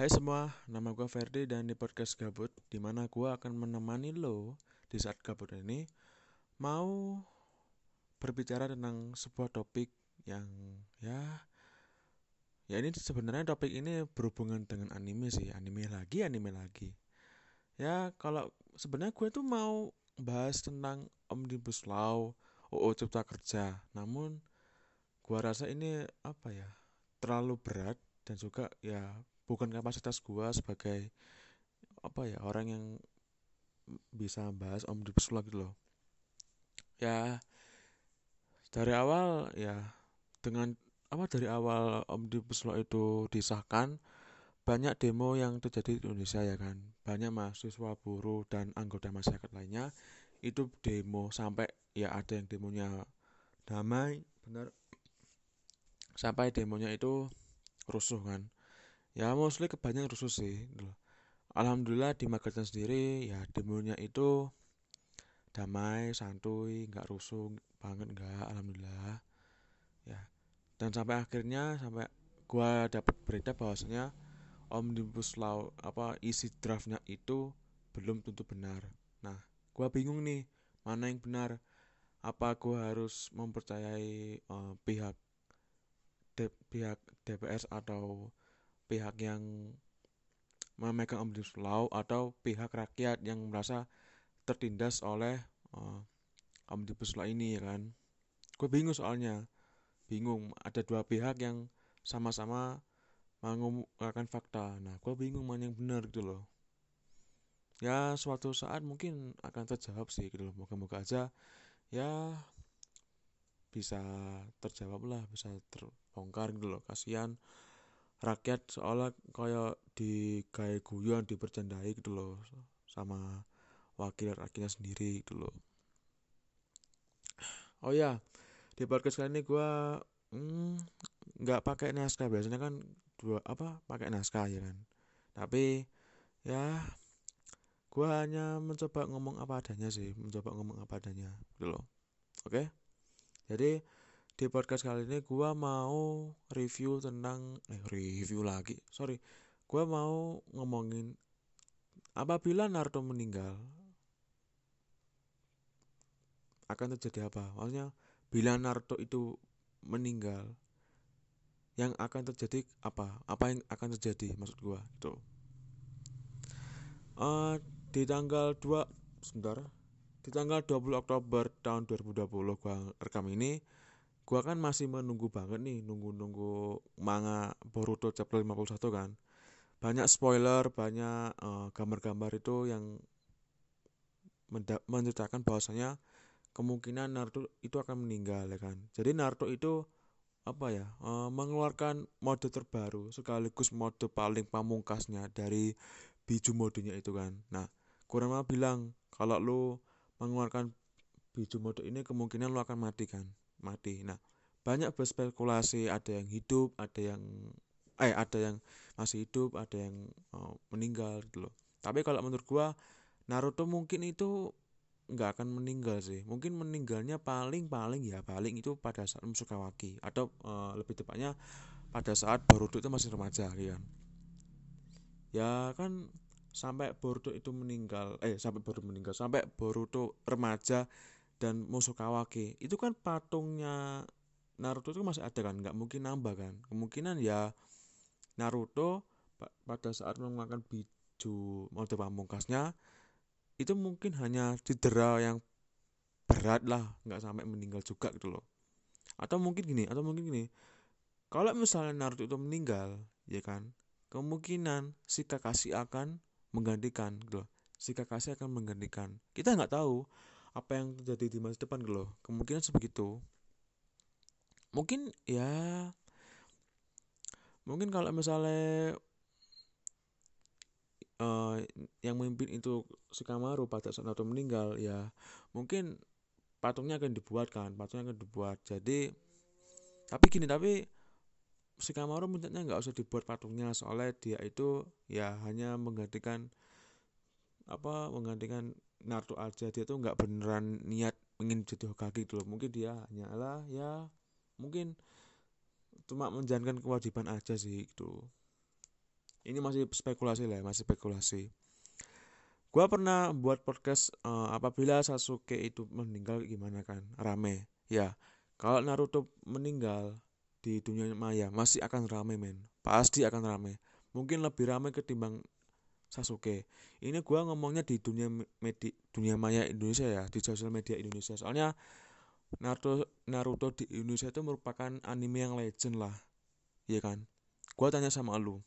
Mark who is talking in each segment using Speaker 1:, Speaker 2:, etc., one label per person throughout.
Speaker 1: Hai semua, nama gue Ferdi dan di podcast Gabut Di mana gue akan menemani lo di saat gabut ini Mau berbicara tentang sebuah topik yang ya Ya ini sebenarnya topik ini berhubungan dengan anime sih Anime lagi, anime lagi. Ya kalau sebenarnya gue tuh mau bahas tentang Omnibus Law UU Cipta Kerja. Namun gue rasa ini apa ya terlalu berat dan juga ya bukan kapasitas gua sebagai apa ya orang yang bisa bahas omnibus law gitu loh. Ya dari awal ya dengan apa dari awal omnibus law itu disahkan banyak demo yang terjadi di Indonesia ya kan. Banyak mahasiswa buruh dan anggota masyarakat lainnya itu demo sampai ya ada yang demonya damai benar. Sampai demonya itu rusuh kan ya mostly kebanyakan rusuh sih gitu alhamdulillah di Magetan sendiri ya demonya itu damai santuy nggak rusuh banget nggak alhamdulillah. Ya dan sampai akhirnya sampai gua dapat berita bahwasanya omnibus law apa isi draftnya itu belum tentu benar. Nah gua bingung nih mana yang benar? Apa gua harus mempercayai uh, pihak de, pihak DPR atau pihak yang memegang omnibus law atau pihak rakyat yang merasa tertindas oleh uh, omnibus law ini ya kan? Gue bingung soalnya. Bingung. Ada dua pihak yang sama-sama mengumumkan fakta. Nah gue bingung mana yang benar gitu loh. Ya suatu saat mungkin akan terjawab sih gitu loh. Moga-moga aja ya bisa terjawab lah bisa terbongkar gitu loh. Kasihan rakyat seolah kayak di kayak guyon dipercandai gitu loh sama wakil rakyatnya sendiri gitu loh. Oh ya di podcast kali ini gue hmm, nggak hmm, pakai naskah. Biasanya kan dua apa pakai naskah ya kan? Tapi ya gue hanya mencoba ngomong apa adanya sih mencoba ngomong apa adanya gitu loh. Oke? Jadi di podcast kali ini gue mau review tentang eh review lagi sorry. Gue mau ngomongin apabila Naruto meninggal akan terjadi apa? Maksudnya bila Naruto itu meninggal yang akan terjadi apa? Apa yang akan terjadi maksud gue itu. Uh, di tanggal 2 sebentar. Di tanggal 20 Oktober tahun 2020 gua rekam ini gua kan masih menunggu banget nih nunggu-nunggu manga Boruto chapter 51 kan. Banyak spoiler banyak eh, gambar-gambar itu yang menceritakan bahwasanya kemungkinan Naruto itu akan meninggal ya kan. Jadi Naruto itu apa ya uh, mengeluarkan mode terbaru sekaligus mode paling pamungkasnya dari biju modenya itu kan. Nah Kurama bilang kalau lu mengeluarkan biju mode ini kemungkinan lu akan mati kan mati. Nah banyak berspekulasi ada yang hidup ada yang eh ada yang masih hidup ada yang uh, meninggal gitu loh. Tapi kalau menurut gua Naruto mungkin itu nggak akan meninggal sih. Mungkin meninggalnya paling paling ya paling itu pada saat Musukawaki atau uh, lebih tepatnya pada saat Boruto itu masih remaja kan ya kan sampai Boruto itu meninggal eh sampai Boruto meninggal sampai Boruto remaja dan musuh Kawaki itu kan patungnya Naruto itu masih ada kan? Nggak mungkin nambah kan? Kemungkinan ya Naruto pada saat mengeluarkan biju mode pamungkasnya itu mungkin hanya cedera yang berat lah nggak sampai meninggal juga gitu loh. Atau mungkin gini atau mungkin gini. Kalau misalnya Naruto itu meninggal ya kan? Kemungkinan si Kakashi akan menggantikan gitu loh. Si Kakashi akan menggantikan. Kita nggak tahu apa yang terjadi di masa depan gitu loh. Kemungkinan sebegitu. Mungkin ya mungkin kalau misalnya uh, yang memimpin itu si Kamaru pada saat Naruto meninggal ya mungkin patungnya akan dibuat kan patungnya akan dibuat. Jadi tapi gini tapi si Kamaru mintanya nggak usah dibuat patungnya soalnya dia itu ya hanya menggantikan apa menggantikan Naruto aja dia tuh nggak beneran niat ingin jadi Hokage gitu loh. Mungkin dia hanyalah ya mungkin cuma menjalankan kewajiban aja sih gitu. Ini masih spekulasi lah masih spekulasi. Gua pernah buat podcast uh, apabila Sasuke itu meninggal gimana kan? Rame ya. Kalau Naruto meninggal di dunia maya masih akan rame men. Pasti akan rame. Mungkin lebih rame ketimbang Sasuke ini gua ngomongnya di dunia media dunia maya Indonesia ya di sosial media Indonesia soalnya Naruto Naruto di Indonesia itu merupakan anime yang legend lah iya kan gua tanya sama lu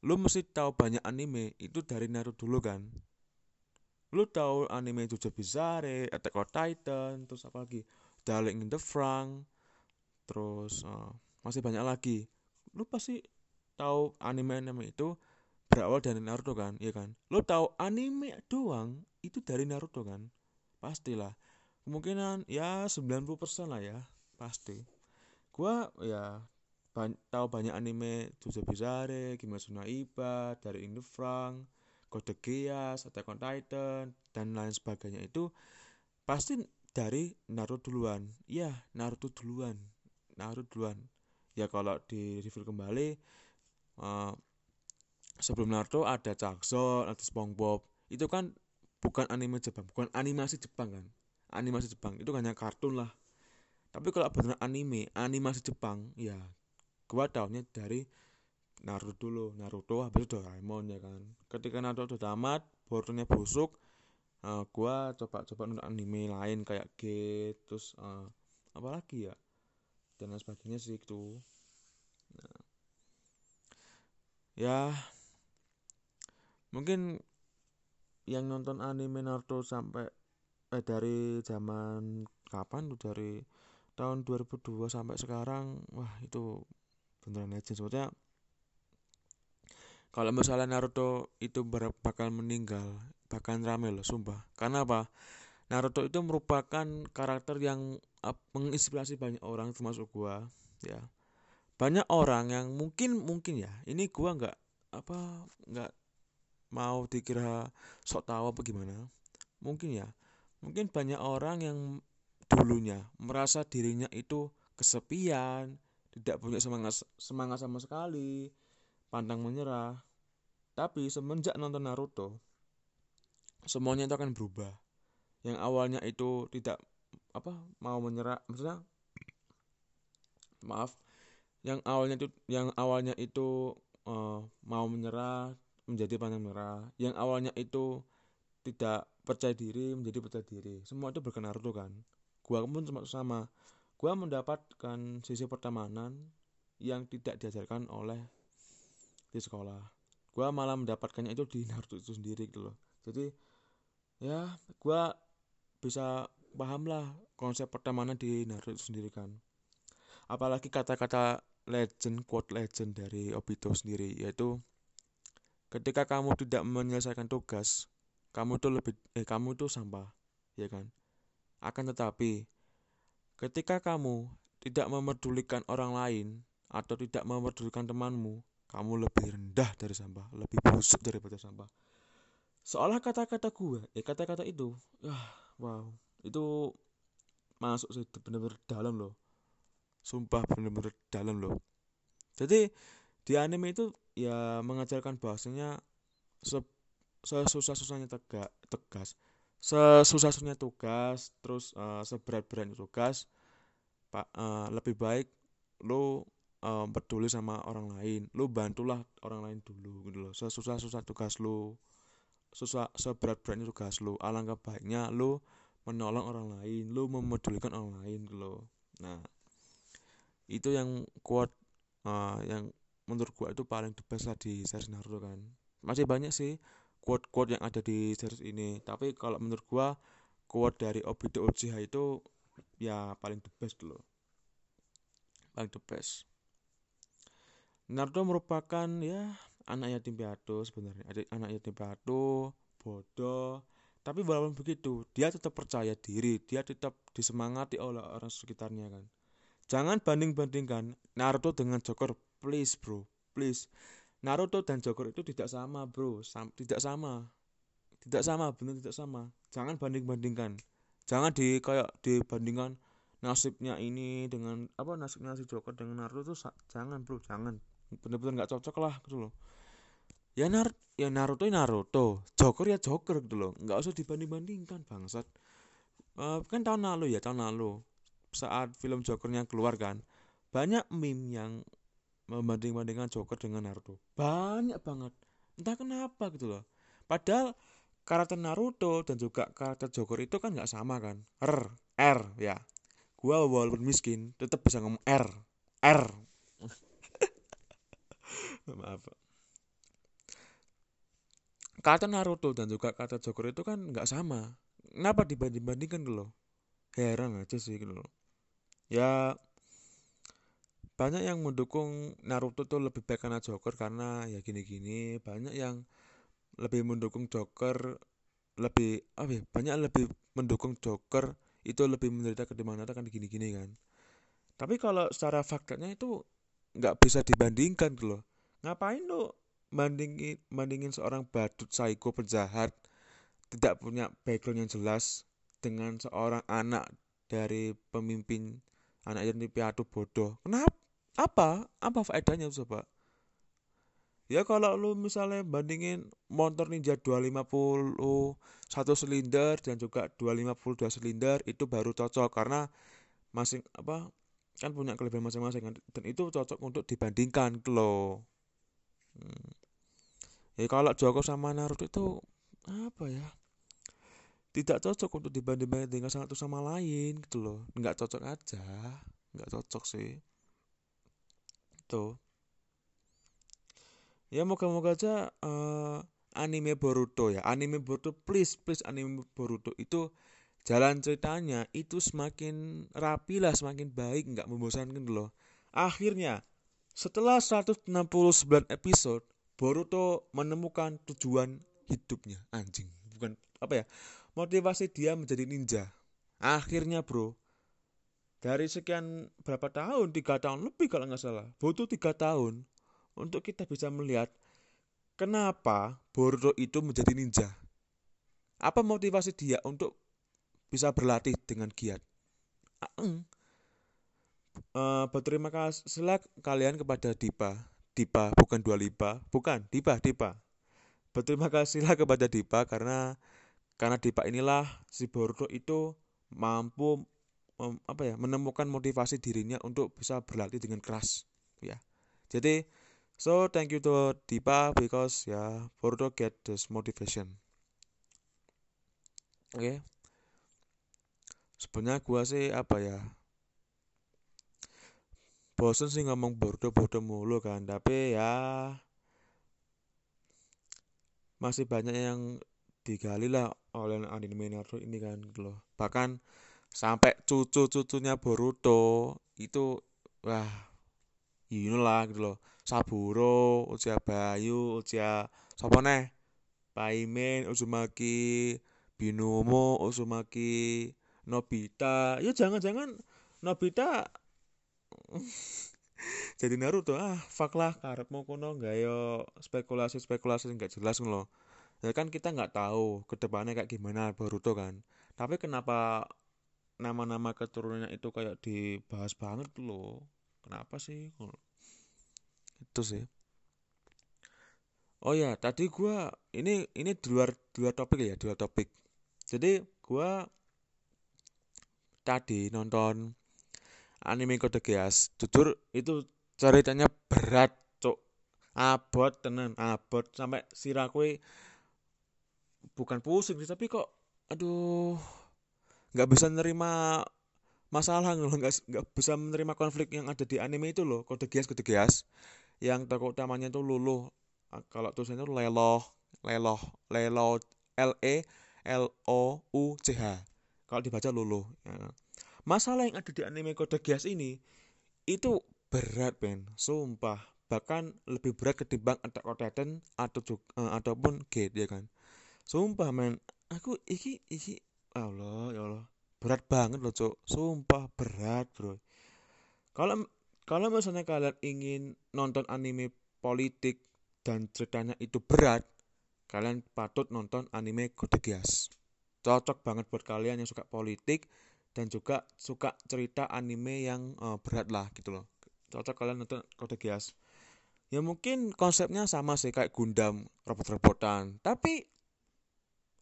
Speaker 1: lu mesti tahu banyak anime itu dari Naruto dulu kan lu tahu anime Jojo Bizarre, Attack on Titan, terus apa lagi? Darling in the Frank, terus uh, masih banyak lagi. Lu pasti tahu anime-anime itu berawal dari Naruto kan, iya kan? Lu tahu anime doang itu dari Naruto kan? Pastilah. Kemungkinan ya 90% lah ya, pasti. Gua ya ban tahu banyak anime Jojo Bizarre, Kimetsu no Iba, dari in the Frank, Code Geass, Attack on Titan, dan lain sebagainya itu pasti dari Naruto duluan. Iya, Naruto duluan. Naruto duluan. Ya kalau di review kembali uh, sebelum Naruto ada Jackson, ada SpongeBob. Itu kan bukan anime Jepang, bukan animasi Jepang kan. Animasi Jepang itu hanya kartun lah. Tapi kalau benar anime, animasi Jepang, ya gua tahunya dari Naruto dulu Naruto habis itu Doraemon ya kan ketika Naruto udah tamat borutonya busuk uh, gua coba-coba nonton anime lain kayak G terus uh, apa lagi ya dan sebagainya sih itu nah. ya mungkin yang nonton anime Naruto sampai eh dari zaman kapan tuh? Dari tahun 2002 sampai sekarang wah itu beneran legend. Sebetulnya kalau misalnya Naruto itu bakal meninggal bahkan rame loh sumpah. Karena apa? Naruto itu merupakan karakter yang menginspirasi banyak orang termasuk gua ya. Banyak orang yang mungkin mungkin ya ini gua nggak apa nggak mau dikira sok tahu apa gimana mungkin ya mungkin banyak orang yang dulunya merasa dirinya itu kesepian tidak punya semangat semangat sama sekali pantang menyerah. Tapi semenjak nonton Naruto, semuanya itu akan berubah. Yang awalnya itu tidak apa mau menyerah, maksudnya maaf, yang awalnya itu yang awalnya itu uh, mau menyerah menjadi pantang menyerah, yang awalnya itu tidak percaya diri menjadi percaya diri. Semua itu berkenan Naruto kan. Gua pun sama. Gua mendapatkan sisi pertemanan yang tidak diajarkan oleh di sekolah gue malah mendapatkannya itu di Naruto itu sendiri gitu loh jadi ya gue bisa paham lah konsep pertemanan di Naruto itu sendiri kan apalagi kata-kata legend quote legend dari Obito sendiri yaitu ketika kamu tidak menyelesaikan tugas kamu itu lebih eh kamu itu sampah ya kan? Akan tetapi ketika kamu tidak memedulikan orang lain atau tidak memedulikan temanmu kamu lebih rendah dari sampah lebih busuk daripada sampah. Seolah kata-kata gue eh kata-kata itu ah wow itu masuk sih bener-bener dalam loh. Sumpah bener-bener dalam loh. Jadi di anime itu ya mengajarkan bahasanya se sesusah-susahnya tegak tegas sesusah-susahnya tugas terus uh, seberat-beratnya tugas pak uh, lebih baik lo um, peduli sama orang lain lu bantulah orang lain dulu gitu loh. Sesusah susah tugas lu susah seberat beratnya tugas lu alangkah baiknya lu menolong orang lain lu memedulikan orang lain gitu loh. Nah itu yang kuat uh, yang menurut gua itu paling the best lah di series Naruto kan. Masih banyak sih quote-quote yang ada di series ini. Tapi kalau menurut gua quote dari Obito Uchiha itu ya paling the best loh. Paling the best. Naruto merupakan ya anak yatim piatu sebenarnya. Anak yatim piatu bodoh. Tapi walaupun begitu dia tetap percaya diri. Dia tetap disemangati oleh orang sekitarnya kan. Jangan banding bandingkan Naruto dengan Joker please bro. Please. Naruto dan Joker itu tidak sama bro. Sam tidak sama. Tidak sama benar tidak sama. Jangan banding bandingkan jangan di kayak dibandingkan nasibnya ini dengan apa nasibnya si Joker dengan Naruto tuh jangan bro jangan. Bener-bener nggak cocok lah gitu loh. Ya Nar ya Naruto ya Naruto. Joker ya Joker gitu loh. Nggak usah dibanding-bandingkan bangsat. Uh, kan tahun lalu ya tahun lalu. Saat film Jokernya keluar kan banyak meme yang membanding-bandingkan Joker dengan Naruto. Banyak banget. Entah kenapa gitu loh. Padahal karakter Naruto dan juga karakter Joker itu kan nggak sama kan? R R ya. Gua walaupun miskin tetap bisa ngomong R R. Maaf. Kata Naruto dan juga kata Joker itu kan nggak sama. Kenapa dibanding-bandingkan gitu loh? Heran aja sih gitu loh. Ya banyak yang mendukung Naruto tuh lebih baik karena Joker karena ya gini-gini. Banyak yang lebih mendukung Joker lebih apa ya banyak lebih mendukung Joker itu lebih menderita ketimbang Naruto kan gini-gini kan. Tapi kalau secara faktanya itu nggak bisa dibandingkan gitu loh. Ngapain lo bandingin bandingin seorang badut psycho penjahat tidak punya background yang jelas dengan seorang anak dari pemimpin anak yatim piatu bodoh? Kenapa apa? Apa faedahnya coba? Ya kalau lu misalnya bandingin motor Ninja 250 satu silinder dan juga 250 dua silinder itu baru cocok karena masing apa kan punya kelebihan masing-masing kan dan itu cocok untuk dibandingkan lo hmm. ya kalau Joko sama Naruto itu apa ya tidak cocok untuk dibanding-bandingkan satu sama lain gitu loh. Nggak cocok aja nggak cocok sih itu ya moga-moga aja uh, anime Boruto ya. Anime Boruto please please anime Boruto itu jalan ceritanya itu semakin rapi lah semakin baik nggak membosankan loh. Akhirnya setelah 169 episode Boruto menemukan tujuan hidupnya. Anjing bukan apa ya motivasi dia menjadi ninja. Akhirnya bro dari sekian berapa tahun? Tiga tahun lebih kalau nggak salah. Butuh tiga tahun untuk kita bisa melihat kenapa Boruto itu menjadi ninja. Apa motivasi dia untuk bisa berlatih dengan giat? Uh, berterima kasih kalian kepada Dipa. Dipa bukan Dua Lipa. Bukan Dipa Dipa. Berterima kasihlah kepada Dipa karena karena Dipa inilah si Boruto itu mampu apa ya menemukan motivasi dirinya untuk bisa berlatih dengan keras ya. Jadi so thank you to Dipa because ya yeah, Boruto get this motivation. Oke. Okay. sebenarnya gua sih apa ya bosen sih ngomong bodoh-bodoh mulu kan. Tapi ya masih banyak yang digali lah oleh anime Naruto ini kan gitu loh. Bahkan sampai cucu-cucunya Boruto itu wah inilah gitu loh. Saburo, Uchiha Bayu, Uchiha sapa neh? Paimen, Uzumaki, Binomo, Uzumaki, Nobita. Ya jangan-jangan Nobita jadi Naruto. Ah fuck lah mau kono nggak? Yo spekulasi spekulasi nggak jelas loh ya kan kita nggak tahu ke depannya kayak gimana Boruto kan. Tapi kenapa nama-nama keturunannya itu kayak dibahas banget loh. Kenapa sih? Itu sih. Oh ya tadi gua ini ini di luar di luar topik ya di luar topik. Jadi gua tadi nonton anime Kode Geass. Jujur itu ceritanya berat cok abot tenan abot. Sampai sirakwe bukan pusing sih tapi kok aduh nggak bisa nerima masalah nggak nggak bisa menerima konflik yang ada di anime itu loh. Kode Geass Kode Geass. Yang tokoh utamanya itu luluh kalau tulisannya itu leloh leloh leloh L E L O U C H kalau dibaca luluh ya. Masalah yang ada di anime Kode Geass ini itu berat men sumpah. Bahkan lebih berat ketimbang Attack on Titan atau uh, ataupun Gate ya kan. Sumpah men. Aku iki iki Allah ya Allah. Berat banget loh cok sumpah berat bro. Kalau kalau misalnya kalian ingin nonton anime politik dan ceritanya itu berat kalian patut nonton anime Kode Geass cocok banget buat kalian yang suka politik dan juga suka cerita anime yang uh, berat lah gitu loh. Cocok kalian nonton Kode Geass ya mungkin konsepnya sama sih kayak Gundam robot-robotan. Tapi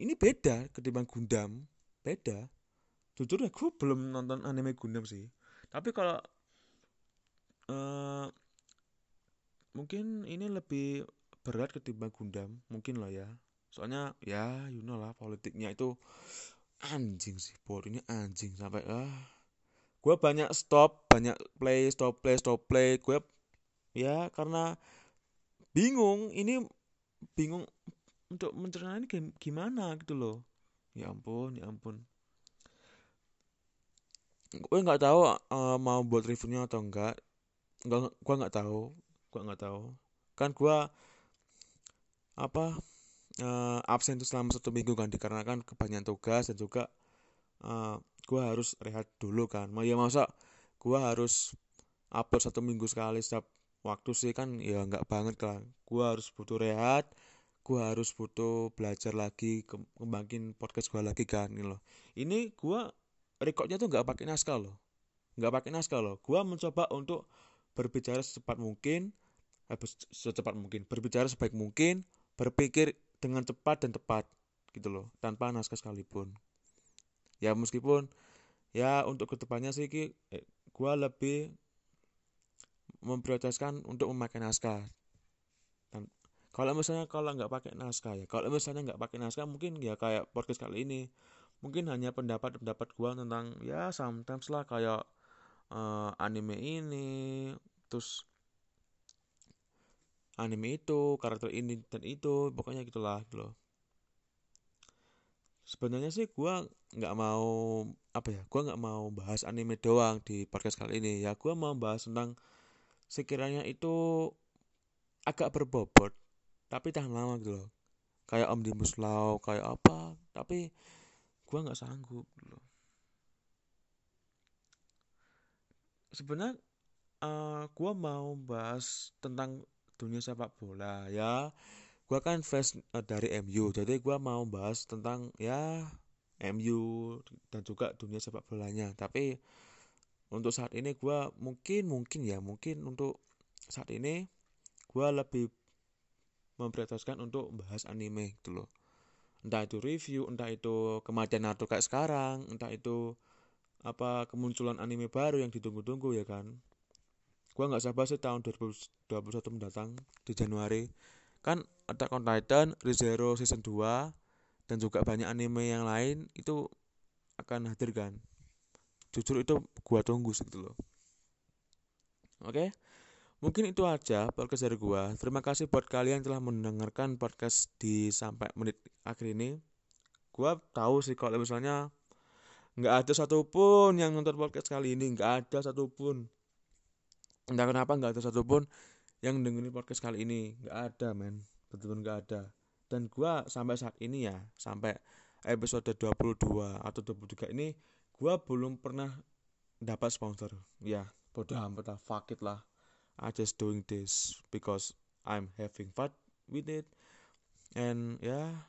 Speaker 1: ini beda ketimbang Gundam beda. Jujur ya gue belum nonton anime Gundam sih. Tapi kalau uh, mungkin ini lebih berat ketimbang Gundam mungkin lah ya. Soalnya ya you know lah politiknya itu anjing sih ini anjing sampai ah. Gue banyak stop banyak play stop play stop play. Gue ya karena bingung ini bingung untuk mencerna ini gimana gitu loh ya ampun ya ampun. Gue nggak tahu uh, mau buat reviewnya atau enggak. Nggak gue nggak tahu gue nggak tahu. Kan gue apa uh, absen itu selama satu minggu kan dikarenakan kebanyakan tugas dan juga uh, gue harus rehat dulu kan. Mau ya masa gue harus upload satu minggu sekali setiap waktu sih kan ya nggak banget kan gue harus butuh rehat gue harus butuh belajar lagi kembangin podcast gue lagi kan ini loh. Ini gue recordnya tuh nggak pakai naskah loh. Nggak pakai naskah loh. Gue mencoba untuk berbicara secepat mungkin eh, secepat mungkin berbicara sebaik mungkin berpikir dengan cepat dan tepat gitu loh tanpa naskah sekalipun. Ya meskipun ya untuk ke depannya sih ki eh, gue lebih memprioritaskan untuk memakai naskah kalau misalnya kalau nggak pakai naskah ya kalau misalnya nggak pakai naskah mungkin ya kayak podcast kali ini. Mungkin hanya pendapat-pendapat gua tentang ya sometimes lah kayak uh, anime ini terus anime itu karakter ini dan itu pokoknya gitulah gitu loh. Sebenarnya sih gua nggak mau apa ya gua nggak mau bahas anime doang di podcast kali ini ya. Gua mau bahas tentang sekiranya itu agak berbobot tapi tahan lama gitu loh. Kayak omnibus law kayak apa tapi gue nggak sanggup loh. Sebenarnya uh, eh, gue mau bahas tentang dunia sepak bola ya. Gue kan fans uh, dari MU jadi gue mau bahas tentang ya MU dan juga dunia sepak bolanya. Tapi untuk saat ini gue mungkin mungkin ya mungkin untuk saat ini gue lebih memprioritaskan untuk bahas anime gitu loh. Entah itu review entah itu kematian Naruto kayak sekarang entah itu apa kemunculan anime baru yang ditunggu-tunggu ya kan? Gua nggak sabar sih tahun 2021 mendatang di Januari. Kan ada on Titan, ReZero season 2 dan juga banyak anime yang lain itu akan hadir kan? Jujur itu gua tunggu gitu loh. Oke? okay? Mungkin itu aja podcast dari gua. Terima kasih buat kalian yang telah mendengarkan podcast di sampai menit akhir ini. Gua tahu sih kalau misalnya nggak ada satupun yang nonton podcast kali ini, nggak ada satupun. Entah kenapa nggak ada satupun yang dengerin podcast kali ini, nggak ada men, betul-betul nggak ada. Dan gua sampai saat ini ya, sampai episode 22 atau 23 ini, gua belum pernah dapat sponsor. Ya, bodoh amat lah, fuck it lah I just doing this because I'm having fun with it. And yeah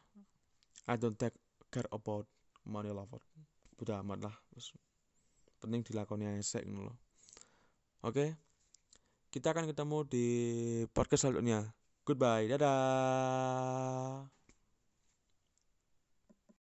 Speaker 1: I don't take care about money lover. Udah amat lah. Penting dilakukannya esek loh oke kita akan ketemu di podcast selanjutnya. Goodbye dadah